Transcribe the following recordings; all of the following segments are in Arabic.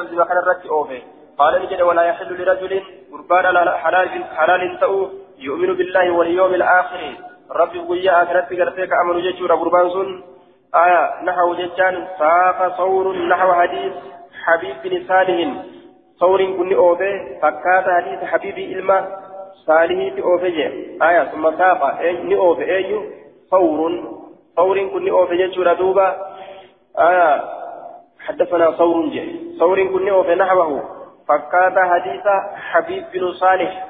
بلفظ وكان الرد أوفي قال نجد ولا يحل لرجل قربان حلال حلال تأو يؤمن بالله واليوم الآخر. ربي ويا آخرت قرتك أمن جيشور قربان سن. آية نحو جيشان ساق صور نحو حديث حبيب بن صالح. صور كن أوفي فكات حديث حبيب إلما صالح أوفي آية ثم ساق ني أوفي أيو صور. صور كن أوفي جيشور دوبا. آية حدثنا صور جي صور كن أوفي نحوه. فكات حديث حبيب بن صالح.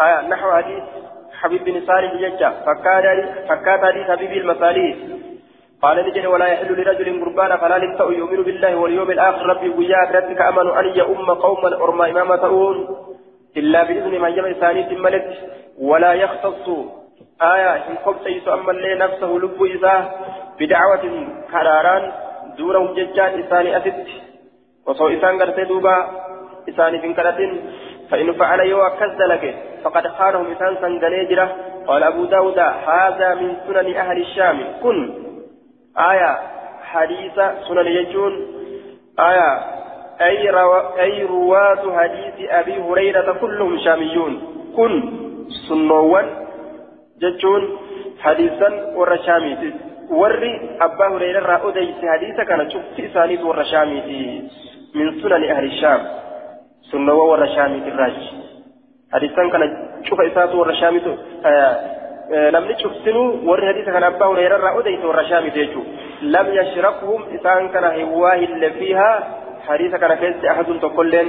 آية نحو حديث حبيب بن صالح ججا. فكات حديث حبيب المصالح. قال نجد ولا يحل لرجل قربان فلا لمتأ يؤمن بالله واليوم الآخر. ربي وياك ربك أمن أن يؤم قوما أرمى إمامة تؤون. إلا بإذن من جمع ثاني ملك ولا يختص. آية إن قبت أما اللي نفسه لب إذا بدعوة كراران. دونه ججان إساني أسد وصو إسان قرتي دوبا إساني في كرة فإن فعل يو كذلك فقد خانهم إسان سنجنيجرة قال أبو داود هذا من سنن أهل الشام كن آية حديث سنن يجون آية أي, رو... أي رواة حديث أبي هريرة كلهم شاميون كن سنوان ججون حديثا ورشامي وري أبا هريرة أديس حديثا كان شفت إسانيد ورشامي من سنن أهل الشام سنوان ورشامي الراج حديثا كان شوف إسات ورشامي namni cuftinu warri hadiisa kana abbaa hureyra odeyse warra shaamite jechuu lam yashrakhum isaan kana hiwaa hille fiihaa hadiisa kana keessi ahadun tokkolleen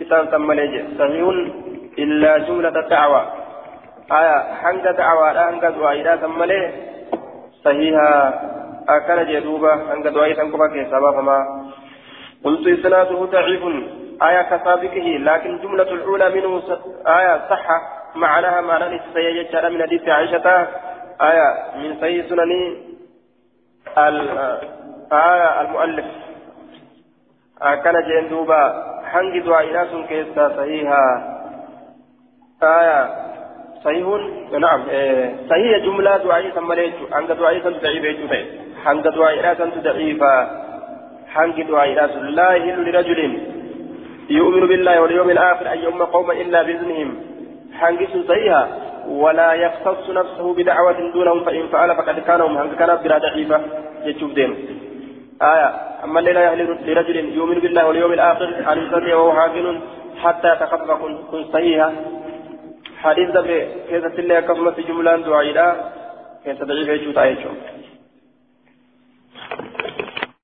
isaan san malee jedhe sahihun illaa jumlata dacwa aya hanga dacwaadha hanga du'aayiidha san malee jee duuba hanga du'aayii san qofa keessaa baafamaa قلت إسناده ضعيف آية كسابقه لكن جملة الأولى منه آية صحة معناها معنى السيجة من حديث عائشة آية من سيد سنن آية المؤلف آه كان جين دوبا حنج دعائنا سن كيسا صحيحة آية صحيح؟ نعم. إيه صحيح جملة دعائي سماليت حنج دعائي سن ضعيفة حنج دعائنا سن ضعيفة. حنج دعائنا سن لا يهل لرجل يؤمن بالله واليوم الآخر أن يؤم قوما إلا بإذنهم. حنجس صحيحة. ولا يختص نفسه بدعوة دونهم فإن فعل فقد كان هم. كان بلا ضعيفة. يشوف دين. آية. أما الليلة يهل لرجل يؤمن بالله واليوم الآخر أن يصلي وهو حاكم حتى يتخفف كن صحيحة. حديث دبر كيف تلي كفمة جملة دعائلة كيف تضعيف يشوف آية